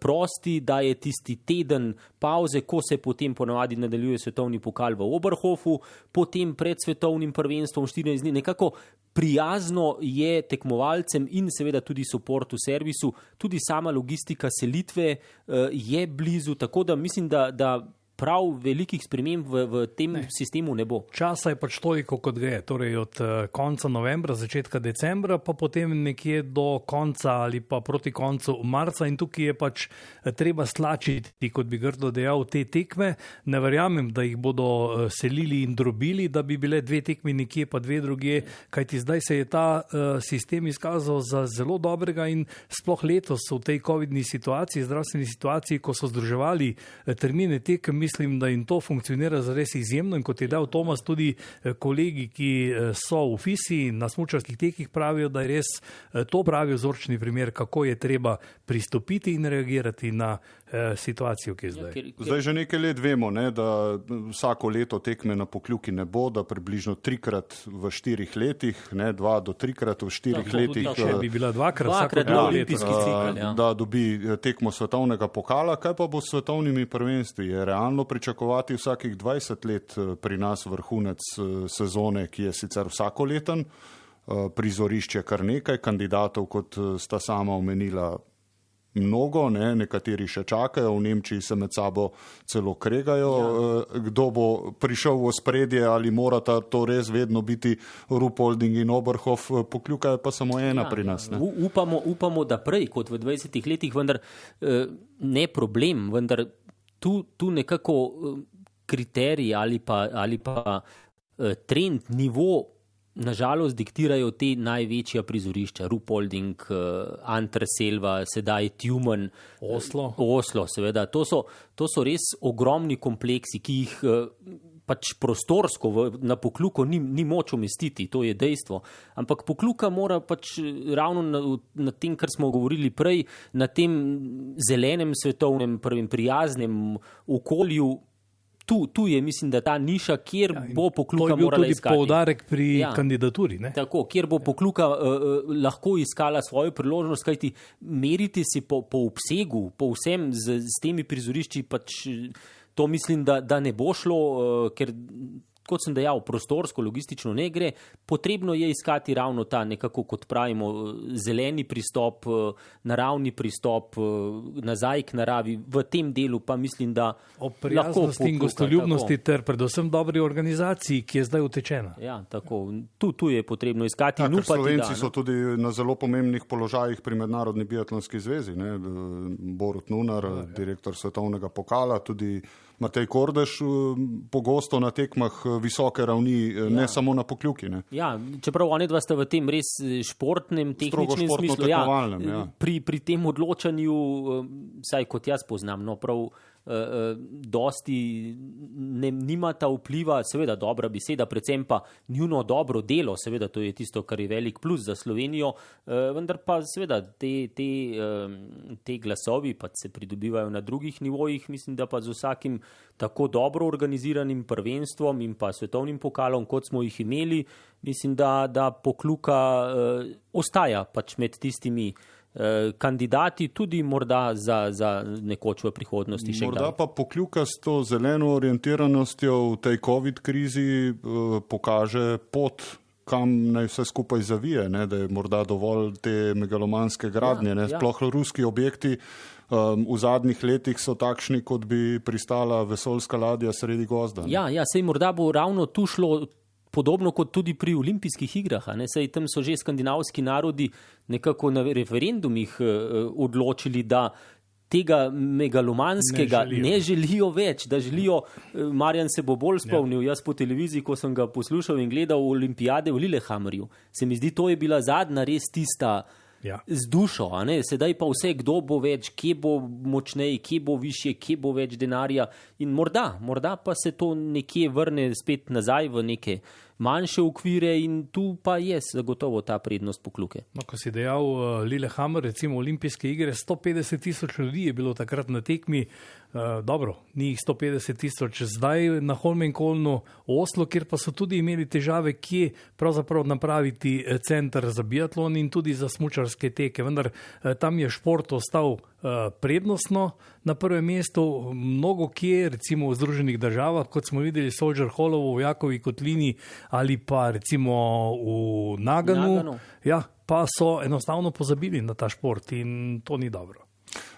Speaker 5: prosti, da je tisti teden pauze, ko se potem ponavadi nadaljuje svetovni pokal v Oberhofu, potem pred svetovnim prvenstvom 14 dni, nekako prijazno je tekmovalcem in seveda tudi suportu servisu, tudi sama logistika selitve je blizu, tako da mislim, da, da prav velikih sprememb v, v tem ne. sistemu ne bo.
Speaker 3: Časa je pač toliko, kot gre, torej od uh, konca novembra, začetka decembra, pa potem nekje do konca ali pa proti koncu marca in tukaj je pač uh, treba slačiti, kot bi grdo dejal, te tekme. Ne verjamem, da jih bodo uh, selili in drobili, da bi bile dve tekmi nekje, pa dve druge, kajti zdaj se je ta uh, sistem izkazal za zelo dobrega in sploh letos v tej COVID-ni situaciji, zdravstveni situaciji, ko so združevali termine tekem, mislim, da jim to funkcionira zares izjemno in kot je dal Tomas, tudi eh, kolegi, ki eh, so v FISI na smučarskih tekih pravijo, da je res eh, to pravi vzorčni primer, kako je treba pristopiti in reagirati na situacijo, ki je zdaj. Ja, ker,
Speaker 2: ker... Zdaj že nekaj let vemo, ne, da vsako leto tekme na pokljuki ne bo, da približno trikrat v štirih letih, ne, dva do trikrat v štirih da, letih.
Speaker 3: Če bi bila dvakrat,
Speaker 5: dvakrat ja, olimpijski cikl.
Speaker 2: Ja. Da dobi tekmo svetovnega pokala, kaj pa bo s svetovnimi prvenstvi? Je realno pričakovati vsakih 20 let eh, pri nas vrhunec eh, sezone, ki je sicer vsakoleten, eh, prizorišče kar nekaj kandidatov, kot sta sama omenila. Mnogo, ne, nekateri še čakajo, v Nemčiji se med sabo celo kregajo, ja. kdo bo prišel v spredje ali morata to res vedno biti Rupolding in Oberhof, pokljukajo pa samo ena ja, pri nas.
Speaker 5: Ja. Upamo, upamo, da prej kot v 20 letih, vendar ne problem, vendar tu, tu nekako eh, kriteriji ali pa, ali pa trend, nivo, nažalost, diktirajo te največja prizorišča, Rupolding, uh, Antreselva, sedaj Tumen,
Speaker 3: Oslo.
Speaker 5: Oslo, seveda. To so, to so res ogromni kompleksi, ki jih. Uh, pač prostorsko v, na pokluko ni, ni moč umestiti, to je dejstvo. Ampak pokluka mora pač ravno na, na tem, kar smo govorili prej, na tem zelenem svetovnem, prvem prijaznem okolju. Tu, tu je, mislim, da ta niša, kjer ja, bo pokluka morala iskati.
Speaker 3: To je poudarek pri ja, kandidaturi. Ne?
Speaker 5: Tako, kjer bo pokluka uh, lahko iskala svojo priložnost, kajti meriti si po, po obsegu, po vsem z, z temi prizorišči pač. To mislim, da, da ne bo šlo, uh, ker, kot sem dejal, prostorsko, logistično ne gre. Potrebno je iskati ravno ta, nekako kot pravimo, zeleni pristop, uh, naravni pristop, uh, nazaj k naravi. V tem delu pa mislim, da
Speaker 3: lahko. In gostoljubnosti, ter predvsem dobri organizaciji, ki je zdaj utečena.
Speaker 5: Ja, tako. Tu, tu je potrebno iskati.
Speaker 2: Ja, Slovenci da, so tudi na zelo pomembnih položajih pri Mednarodni biatlonski zvezi. Ne? Borut Nunar, ja, ja. direktor svetovnega pokala, tudi Matej Kordež pogosto na tekmah visoke ravni, ja. ne samo na pokljuki. Ne?
Speaker 5: Ja, čeprav oni dva sta v tem res športnem, tehničnem smislu, ja, ja. Pri, pri tem odločanju, saj kot jaz poznam, no prav. Uh, uh, dosti ne, nima ta vpliva, seveda dobra beseda, predvsem pa njuno dobro delo, seveda to je tisto, kar je velik plus za Slovenijo, uh, vendar pa seveda te, te, uh, te glasovi pa se pridobivajo na drugih nivojih, mislim, da pa z vsakim tako dobro organiziranim prvenstvom in pa svetovnim pokalom, kot smo jih imeli, mislim, da, da pokluka uh, ostaja pač med tistimi Eh, kandidati, tudi morda za, za nekoč v prihodnosti.
Speaker 2: Morda pa pokljuka s to zeleno orientiranostjo v tej COVID krizi eh, pokaže pot. Kam naj vse skupaj zavije, ne? da je morda dovolj te megalomanske gradnje. Ja, ja. Sploh ruski objekti um, v zadnjih letih so takšni, kot bi pristala vesoljska ladja sredi gozda.
Speaker 5: Ja, ja, sej morda bo ravno tu šlo podobno kot tudi pri olimpijskih igrah. Saj tam so že skandinavski narodi nekako na referendumih uh, odločili, da tega megalomanskega ne želijo. ne želijo več, da želijo, uh, Marjan se bo bolj spomnil, ja. jaz po televiziji, ko sem ga poslušal in gledal olimpijade v Lillehammerju, se mi zdi, to je bila zadnja res tista. Ja. Z dušo, sedaj pa vse, kdo bo več, kje bo močnejši, kje bo više, kje bo več denarja. In morda, morda pa se to nekje vrne spet nazaj v neke uh, manjše okvire in tu pa je zagotovo ta prednost pokluke.
Speaker 3: No, ko si dejal uh, Lillehammer, recimo olimpijske igre, 150 tisoč ljudi je bilo takrat na tekmi, uh, dobro, ni jih 150 tisoč zdaj na Holmenkolnu, Oslo, kjer pa so tudi imeli težave, kje pravzaprav napraviti eh, center za biatlon in tudi za smučarske teke, vendar uh, tam je šport ostal Eh, prednostno na prvem mestu, mnogo kje, recimo v Združenih državah, kot smo videli, Soldier Hollow v Jakovi kotlini ali pa recimo v Naganu, Naganu. Ja, pa so enostavno pozabili na ta šport in to ni dobro.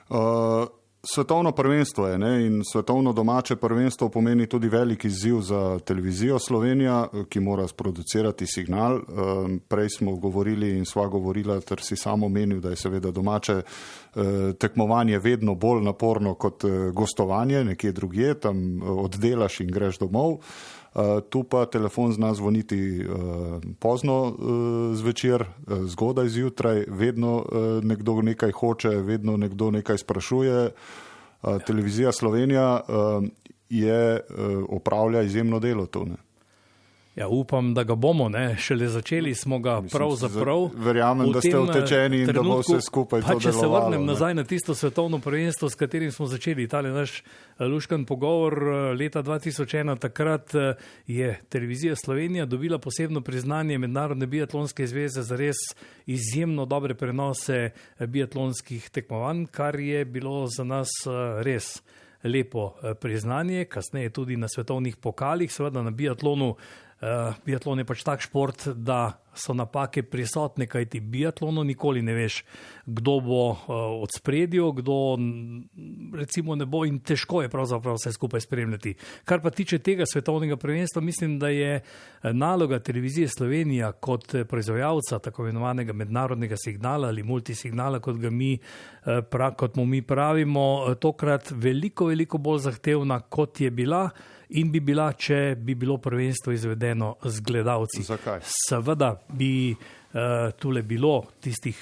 Speaker 2: Uh, Svetovno prvenstvo je ne? in svetovno domače prvenstvo pomeni tudi velik izziv za televizijo Slovenija, ki mora sproducirati signal. Ehm, prej smo govorili in sva govorila, ter si samo menil, da je seveda domače eh, tekmovanje vedno bolj naporno kot eh, gostovanje nekje drugje, tam eh, oddelaš in greš domov. Uh, tu pa telefon zna zvoniti uh, pozno uh, zvečer, zgodaj zjutraj, vedno nekdo nekaj hoče, vedno nekdo nekaj sprašuje. Televizija Slovenija je opravlja izjemno delo tu. Ne?
Speaker 3: Ja, upam, da ga bomo, ne? šele začeli smo ga pravzaprav.
Speaker 2: Verjamem, da ste utečeni in da bo vse skupaj
Speaker 3: pa, Če se vrnem ne? nazaj na tisto svetovno prvenstvo, s katerim smo začeli, ta je naš eh, luškan pogovor eh, leta 2001, takrat eh, je televizija Slovenija dobila posebno priznanje Mednarodne biatlonske zveze za res izjemno dobre prenose biatlonskih tekmovanj, kar je bilo za nas res lepo priznanje, kasneje tudi na svetovnih pokalih, seveda na biatlonu Uh, biatlon je pač tak šport, da so napake prisotne, kaj ti biatlonu nikoli ne veš, kdo bo uh, od spredju, kdo recimo ne bo in težko je pravzaprav vse skupaj spremljati. Kar pa tiče tega svetovnega prvenstva, mislim, da je eh, naloga televizije Slovenija kot proizvajalca tako imenovanega mednarodnega signala ali multisignala, kot ga mi, uh, pra, kot mu mi pravimo, tokrat veliko, veliko bolj zahtevna, kot je bila in bi bila, če bi bilo prvenstvo izvedeno z gledalci.
Speaker 2: Zakaj?
Speaker 3: Seveda bi uh, tule bilo tistih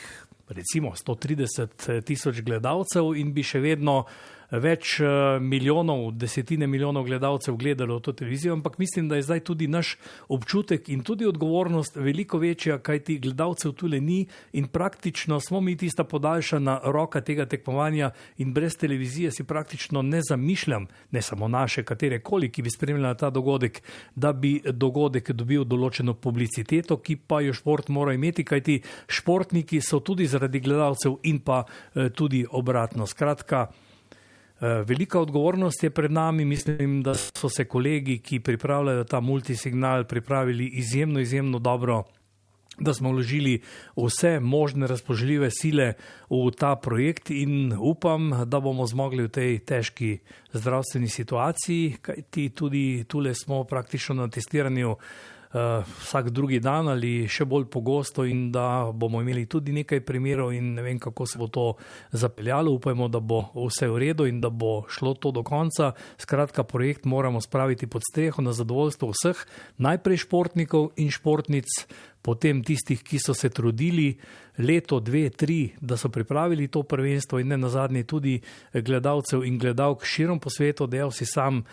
Speaker 3: recimo 130 tisoč gledalcev in bi še vedno uh, več eh, milijonov, desetine milijonov gledalcev gledalo to televizijo, ampak mislim, da je zdaj tudi naš občutek in tudi odgovornost veliko večja, kajti gledalcev tule ni in praktično smo mi tista podaljšana roka tega tekmovanja in brez televizije si praktično ne zamišljam, ne samo naše, katere koli, ki bi spremljala ta dogodek, da bi dogodek dobil določeno publiciteto, ki pa jo šport mora imeti, kajti športniki so tudi zaradi gledalcev in pa eh, tudi obratno. Skratka, velika odgovornost je pred nami. Mislim, da so se kolegi, ki pripravljajo ta multisignal, pripravili izjemno, izjemno dobro. Da smo vložili vse možne razpožljive sile v ta projekt, in upam, da bomo zmogli v tej težki zdravstveni situaciji, kajti tudi tukaj smo praktično na testiranju vsak drugi dan ali še bolj pogosto in da bomo imeli tudi nekaj primerov in ne vem, kako se bo to zapeljalo. Upajmo, da bo vse v redu in da bo šlo to do konca. Skratka, projekt moramo spraviti pod streho na zadovoljstvo vseh, najprej športnikov in športnic, potem tistih, ki so se trudili leto, dve, tri, da so pripravili to prvenstvo in ne na zadnje tudi gledalcev in gledalk širom po svetu, da si sam uh,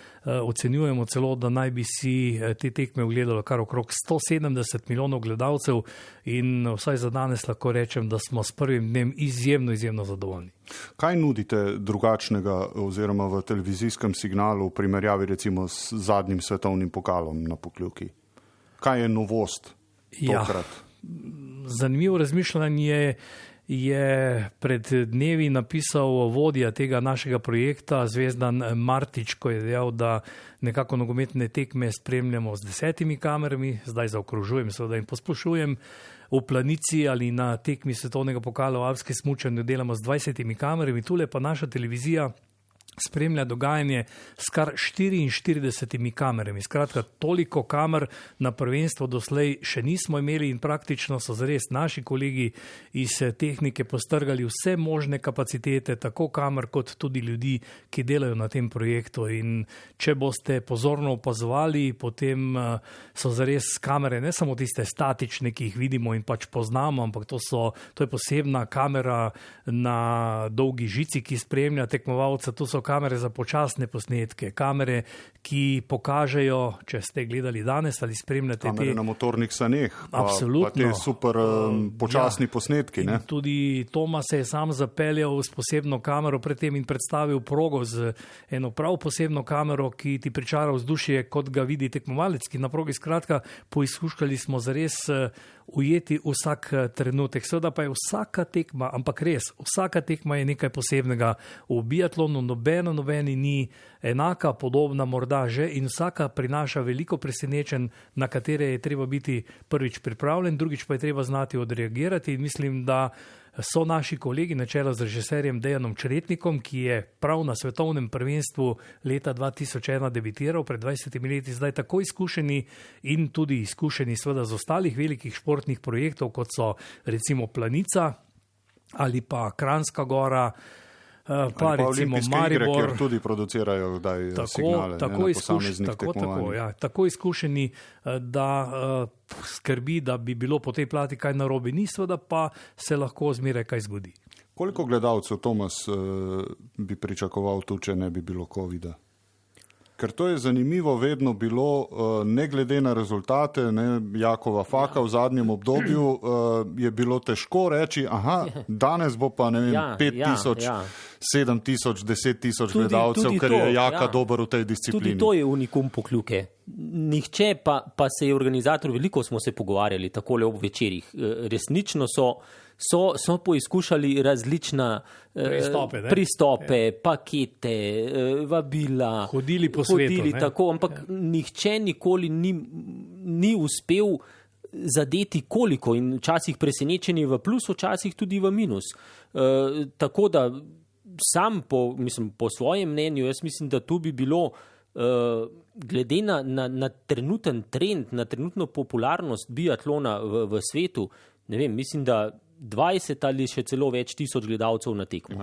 Speaker 3: ocenjujemo celo, da naj bi si uh, te tekme ogledalo kar okrog 170 milijonov gledalcev in uh, vsaj za danes lahko rečem, da smo s prvim dnem izjemno, izjemno zadovoljni.
Speaker 2: Kaj nudite drugačnega oziroma v televizijskem signalu v primerjavi recimo s zadnjim svetovnim pokalom na pokljuki? Kaj je novost? Tokrat? Ja
Speaker 3: zanimivo razmišljanje je pred dnevi napisal vodja tega našega projekta, Zvezdan Martič, ko je dejal, da nekako nogometne tekme spremljamo z desetimi kamerami, zdaj zaokrožujem, seveda in posplošujem. V planici ali na tekmi svetovnega pokala v Avski smučanju delamo z 20 kamerami, tule pa naša televizija spremlja dogajanje s kar 44 kamerami. Skratka, toliko kamer na prvenstvo doslej še nismo imeli in praktično so zares naši kolegi iz eh, tehnike postrgali vse možne kapacitete, tako kamer kot tudi ljudi, ki delajo na tem projektu. In če boste pozorno opazovali, potem eh, so zares kamere ne samo tiste statične, ki jih vidimo in pač poznamo, ampak to, so, to je posebna kamera na dolgi žici, ki spremlja tekmovalca kamere za počasne posnetke, kamere, ki pokažejo, če ste gledali danes ali spremljate
Speaker 2: kamere te... na motornih saneh.
Speaker 3: Absolutno.
Speaker 2: Pa, pa te super um, počasni ja. posnetki.
Speaker 3: Tudi Tomas se je sam zapeljal s posebno kamero pred tem in predstavil progo z eno prav posebno kamero, ki ti pričara vzdušje, kot ga vidi tekmovalec, ki na progi skratka poizkušali smo zares uh, ujeti vsak uh, trenutek. Seveda pa je vsaka tekma, ampak res, vsaka tekma je nekaj posebnega v biatlonu, nobena nobeni ni enaka, podobna morda že in vsaka prinaša veliko presenečen, na katere je treba biti prvič pripravljen, drugič pa je treba znati odreagirati in mislim, da so naši kolegi na čelo z režiserjem Dejanom Čretnikom, ki je prav na svetovnem prvenstvu leta 2001 debitiral pred 20 leti, zdaj tako izkušeni in tudi izkušeni seveda z ostalih velikih športnih projektov, kot so recimo Planica ali pa Kranska gora,
Speaker 2: Eh, pa recimo Maribor. Igre, tudi producirajo kdaj tako, signale,
Speaker 3: tako, izkuš, tako, tako, ja, tako izkušeni, eh, da uh, skrbi, da bi bilo po tej plati kaj narobe, niso, da pa se lahko zmeraj kaj zgodi.
Speaker 2: Koliko gledalcev Tomas uh, bi pričakoval tu, če ne bi bilo COVID-a? Ker to je zanimivo vedno bilo, eh, ne glede na rezultate, ne, Jakova Faka v zadnjem obdobju, eh, je bilo težko reči, aha, danes bo pa ne vem, ja, 5000, ja, ja. 7000, 10 tisoč gledalcev, ker je Jaka ja. dober v tej disciplini.
Speaker 5: Tudi to je unikum pokljuke. Nihče pa, pa se je organizator, veliko smo se pogovarjali takole ob večerjih. Eh, resnično so so, so poizkušali različna
Speaker 3: eh, pristope,
Speaker 5: pristope ja. pakete, eh, vabila.
Speaker 3: Hodili po svetu. Hodili
Speaker 5: tako, ampak ja. nihče nikoli ni, ni uspel zadeti koliko in včasih presenečeni v plus, včasih tudi v minus. E, tako da sam po, mislim, po svojem mnenju, jaz mislim, da tu bi bilo. Uh, glede na, na, na trenuten trend, na trenutno popularnost biatlona v, v svetu, ne vem, mislim, da 20 ali še celo več tisoč gledalcev na tekmi.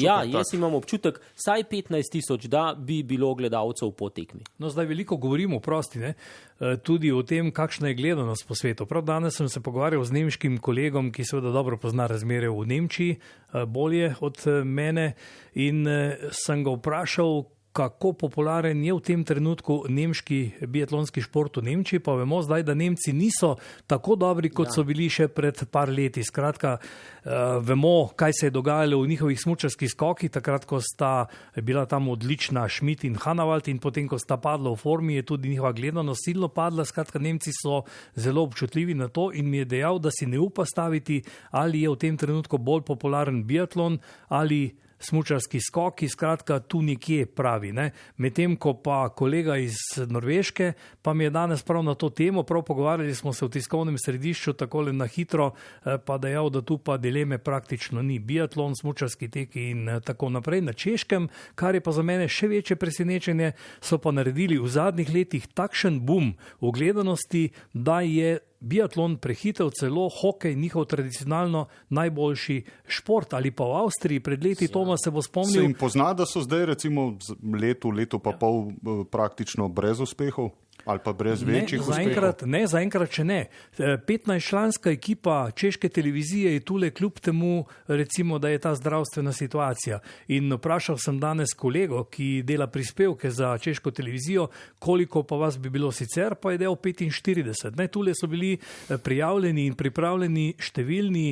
Speaker 5: Ja, jaz tak. imam občutek, saj 15 tisoč, da bi bilo gledalcev po tekmi.
Speaker 3: No, zdaj veliko govorimo, prosti, ne? E, tudi o tem, kakšna je gledanost po svetu. Prav danes sem se pogovarjal z nemškim kolegom, ki seveda dobro pozna razmere v Nemčiji, e, bolje od e, mene, in sem ga vprašal, kako popularen je v tem trenutku nemški biatlonski šport v Nemčiji, pa vemo zdaj, da Nemci niso tako dobri, kot ja. so bili še pred par leti. Skratka, uh, vemo, kaj se je dogajalo v njihovih smučarskih skokih, takrat, ko sta bila tam odlična Schmidt in Hanavalt in potem, ko sta padla v formi, je tudi njihova gledanost silno padla. Skratka, Nemci so zelo občutljivi na to in mi je dejal, da si ne upa staviti, ali je v tem trenutku bolj popularen biatlon ali smučarski skoki, skratka tu nekje pravi. Medtem ko pa kolega iz Norveške pa mi je danes prav na to temo, prav pogovarjali smo se v tiskovnem središču, tako le na hitro, eh, pa dejal, da tu pa dileme praktično ni. Biatlon, smučarski teki in eh, tako naprej. Na češkem, kar je pa za mene še večje presenečenje, so pa naredili v zadnjih letih takšen boom v gledanosti, da je biatlon prehitel celo hokej, njihov tradicionalno najboljši šport. Ali pa v Avstriji pred leti ja. Toma se bo spomnil. Se
Speaker 2: jim pozna, da so zdaj recimo leto, leto pa ja. pol eh, praktično brez uspehov? Ali pa brez večjih
Speaker 3: zaenkrat, ne, zaenkrat, če ne. 15-članska e, ekipa češke televizije je tule kljub temu, recimo, da je ta zdravstvena situacija. In vprašal sem danes kolego, ki dela prispevke za češko televizijo, koliko pa vas bi bilo sicer, pa je del 45. Ne, tule so bili e, prijavljeni in pripravljeni številni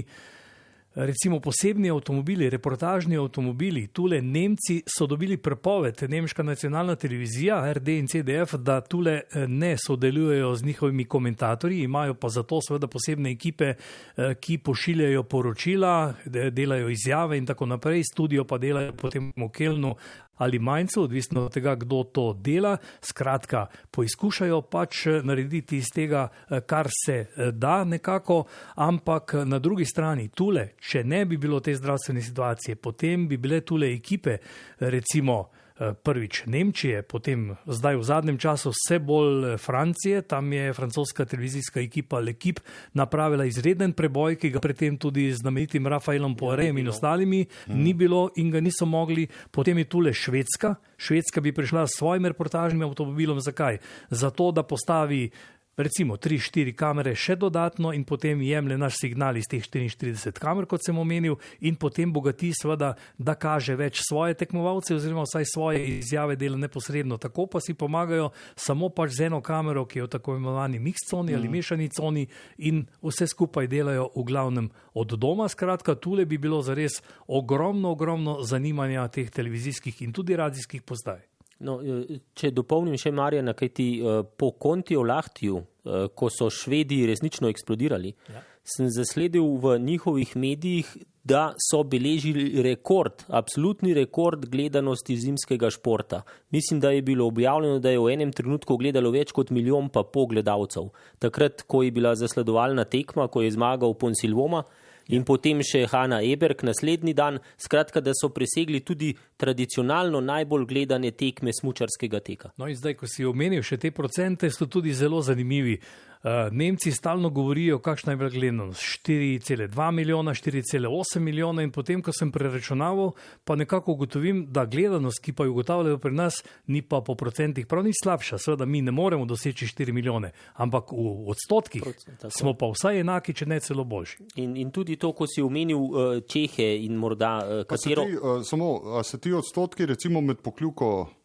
Speaker 3: recimo posebni avtomobili, reportažni avtomobili, tule Nemci so dobili prepoved, nemška nacionalna televizija, RD in CDF, da tule eh, ne sodelujejo z njihovimi komentatorji, imajo pa zato seveda posebne ekipe, eh, ki pošiljajo poročila, delajo izjave in tako naprej, studio pa delajo potem v Kelnu ali manjcev, odvisno od tega, kdo to dela. Skratka, poizkušajo pač eh, narediti iz tega, eh, kar se eh, da nekako, ampak na drugi strani, tule, če ne bi bilo te zdravstvene situacije, potem bi bile tule ekipe, recimo, prvič Nemčije, potem zdaj v zadnjem času vse bolj eh, Francije, tam je francoska televizijska ekipa Lekip napravila izreden preboj, ki ga predtem tudi z znamenitim Rafaelom Poirem in ostalimi hmm. ni bilo in ga niso mogli. Potem je tule Švedska. Švedska bi prišla s svojim reportažnim avtomobilom. Zakaj? Zato, da postavi recimo 3-4 kamere še dodatno in potem jemlje naš signal iz teh 44 kamer, kot sem omenil, in potem bogati, seveda, da kaže več svoje tekmovalce, oziroma vsaj svoje izjave dela neposredno. Tako pa si pomagajo samo pač z eno kamero, ki je v tako imenovani mix coni ali mm. mešani coni in vse skupaj delajo v glavnem od doma. Skratka, tule bi bilo zares ogromno, ogromno zanimanja teh televizijskih in tudi radijskih postaj.
Speaker 5: No, eh, če dopolnim še Marjana, kaj ti uh, po Kontiju Lahtiju, uh, ko so Švedi resnično eksplodirali, ja. sem zasledil v njihovih medijih, da so beležili rekord, absolutni rekord gledanosti zimskega športa. Mislim, da je bilo objavljeno, da je v enem trenutku gledalo več kot milijon pa pol gledalcev. Takrat, ko je bila zasledovalna tekma, ko je zmagal Ponsilvoma, in potem še Hanna Eberg naslednji dan, skratka, da so presegli tudi tradicionalno najbolj gledane tekme smučarskega teka.
Speaker 3: No in zdaj, ko si omenil še te procente, so tudi zelo zanimivi. Eh, Nemci stalno govorijo, kakšna je bila gledanost. 4,2 milijona, 4,8 milijona in potem, ko sem preračunaval, pa nekako ugotovim, da gledanost, ki pa jo ugotavljajo pri nas, ni pa po procentih prav ni slabša. Seveda mi ne moremo doseči 4 milijone, ampak v odstotkih Procent, smo pa vsaj enaki, če ne celo boljši.
Speaker 5: In, in tudi to, ko si omenil uh, Čehe in morda katero.
Speaker 2: Se ti, uh, samo, se ti odstotki recimo med pokljuko Eh,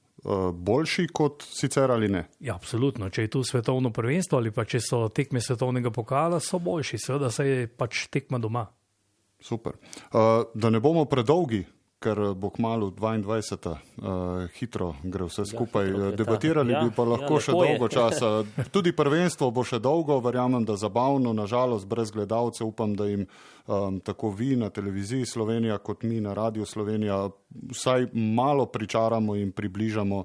Speaker 2: boljši kot sicer ali ne?
Speaker 3: Ja, absolutno. Če je tu svetovno prvenstvo ali pa če so tekme svetovnega pokala, so boljši, seveda se je pač tekma doma.
Speaker 2: Super. Uh, da ne bomo predolgi, ker bo kmalo 22. Uh, hitro gre vse ja, skupaj. Ja, Debatirali ja, bi pa lahko ja, še dolgo časa. Tudi prvenstvo bo še dolgo, verjamem, da zabavno, nažalost, brez gledalcev. Upam, da jim um, tako vi na televiziji Slovenija, kot mi na Radio Slovenija, vsaj malo pričaramo in približamo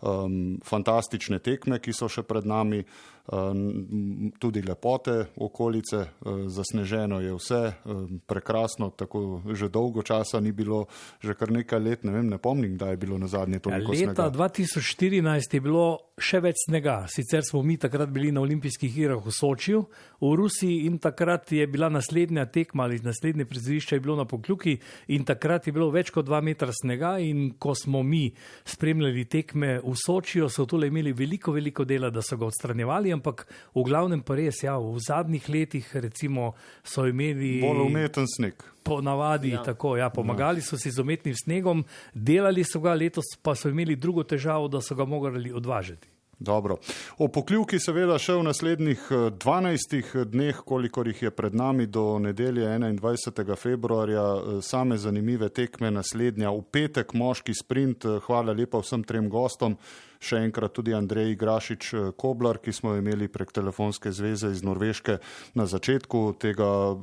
Speaker 2: um, fantastične tekme, ki so še pred nami. Ehm, tudi lepote okolice, ehm, zasneženo je vse, ehm, prekrasno, tako že dolgo časa ni bilo, že kar nekaj let, ne vem, ne pomnim, da je bilo na zadnje
Speaker 3: ja, leta
Speaker 2: snega.
Speaker 3: Leta 2014 je bilo še več snega, sicer smo mi takrat bili na olimpijskih igrah v Sočiju, v Rusiji in takrat je bila naslednja tekma ali naslednje prizorišče je bilo na Pokljuki in takrat je bilo več kot dva metra snega in ko smo mi spremljali tekme v Sočiju, so tole imeli veliko, veliko dela, da so ga odstranjevali, ampak v glavnem pa res, ja, v zadnjih letih recimo, so imeli.
Speaker 2: Bolj umeten sneg.
Speaker 3: Po navadi, ja. tako, ja, pomagali so si z umetnim snegom, delali so ga, letos pa so imeli drugo težavo, da so ga morali odvažati.
Speaker 2: Dobro. O pokljuki seveda še v naslednjih 12 eh, dneh, kolikor jih je pred nami do nedelje 21. februarja, eh, same zanimive tekme naslednja. V petek moški sprint, eh, hvala lepa vsem trem gostom. Še enkrat tudi Andrej Grašič Koblar, ki smo imeli prek telefonske zveze iz Norveške na začetku tega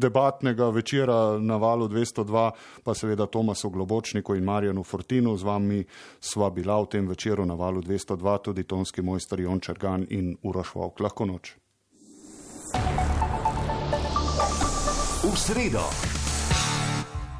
Speaker 2: debatnega večera na valu 202, pa seveda Tomasu Globočniku in Marjanu Fortinu. Z vami sva bila v tem večeru na valu 202 tudi tonski mojster Jon Čergan in Uroš Vok. Lahko noč. V sredo.